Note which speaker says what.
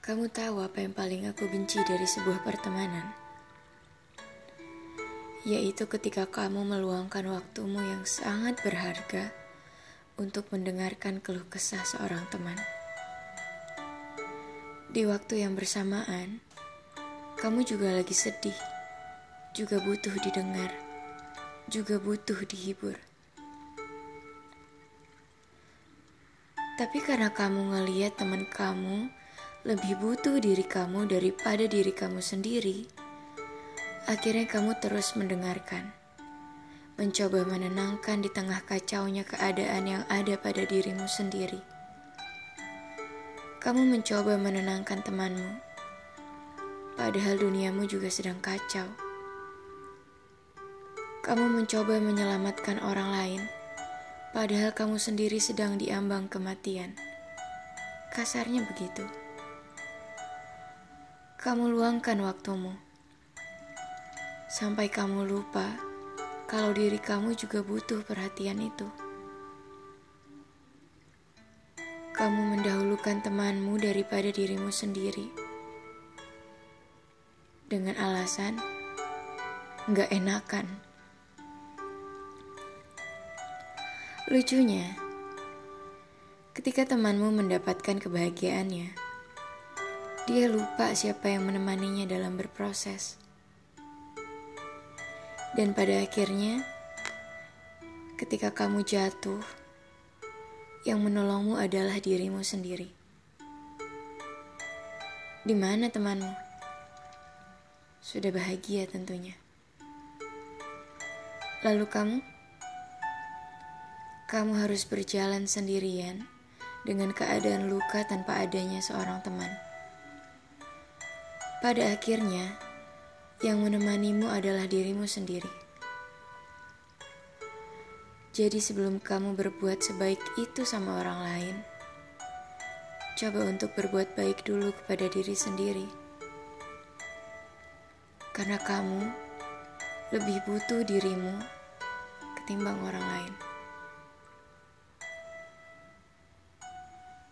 Speaker 1: Kamu tahu apa yang paling aku benci dari sebuah pertemanan? Yaitu ketika kamu meluangkan waktumu yang sangat berharga untuk mendengarkan keluh kesah seorang teman. Di waktu yang bersamaan, kamu juga lagi sedih, juga butuh didengar, juga butuh dihibur. Tapi karena kamu ngeliat teman kamu lebih butuh diri kamu daripada diri kamu sendiri, akhirnya kamu terus mendengarkan, mencoba menenangkan di tengah kacaunya keadaan yang ada pada dirimu sendiri. Kamu mencoba menenangkan temanmu, padahal duniamu juga sedang kacau. Kamu mencoba menyelamatkan orang lain Padahal kamu sendiri sedang diambang kematian. Kasarnya begitu. Kamu luangkan waktumu. Sampai kamu lupa kalau diri kamu juga butuh perhatian itu. Kamu mendahulukan temanmu daripada dirimu sendiri. Dengan alasan nggak enakan. Lucunya, ketika temanmu mendapatkan kebahagiaannya, dia lupa siapa yang menemaninya dalam berproses. Dan pada akhirnya, ketika kamu jatuh, yang menolongmu adalah dirimu sendiri. Di mana temanmu? Sudah bahagia tentunya. Lalu kamu? Kamu harus berjalan sendirian dengan keadaan luka tanpa adanya seorang teman. Pada akhirnya, yang menemanimu adalah dirimu sendiri. Jadi, sebelum kamu berbuat sebaik itu sama orang lain, coba untuk berbuat baik dulu kepada diri sendiri, karena kamu lebih butuh dirimu ketimbang orang lain.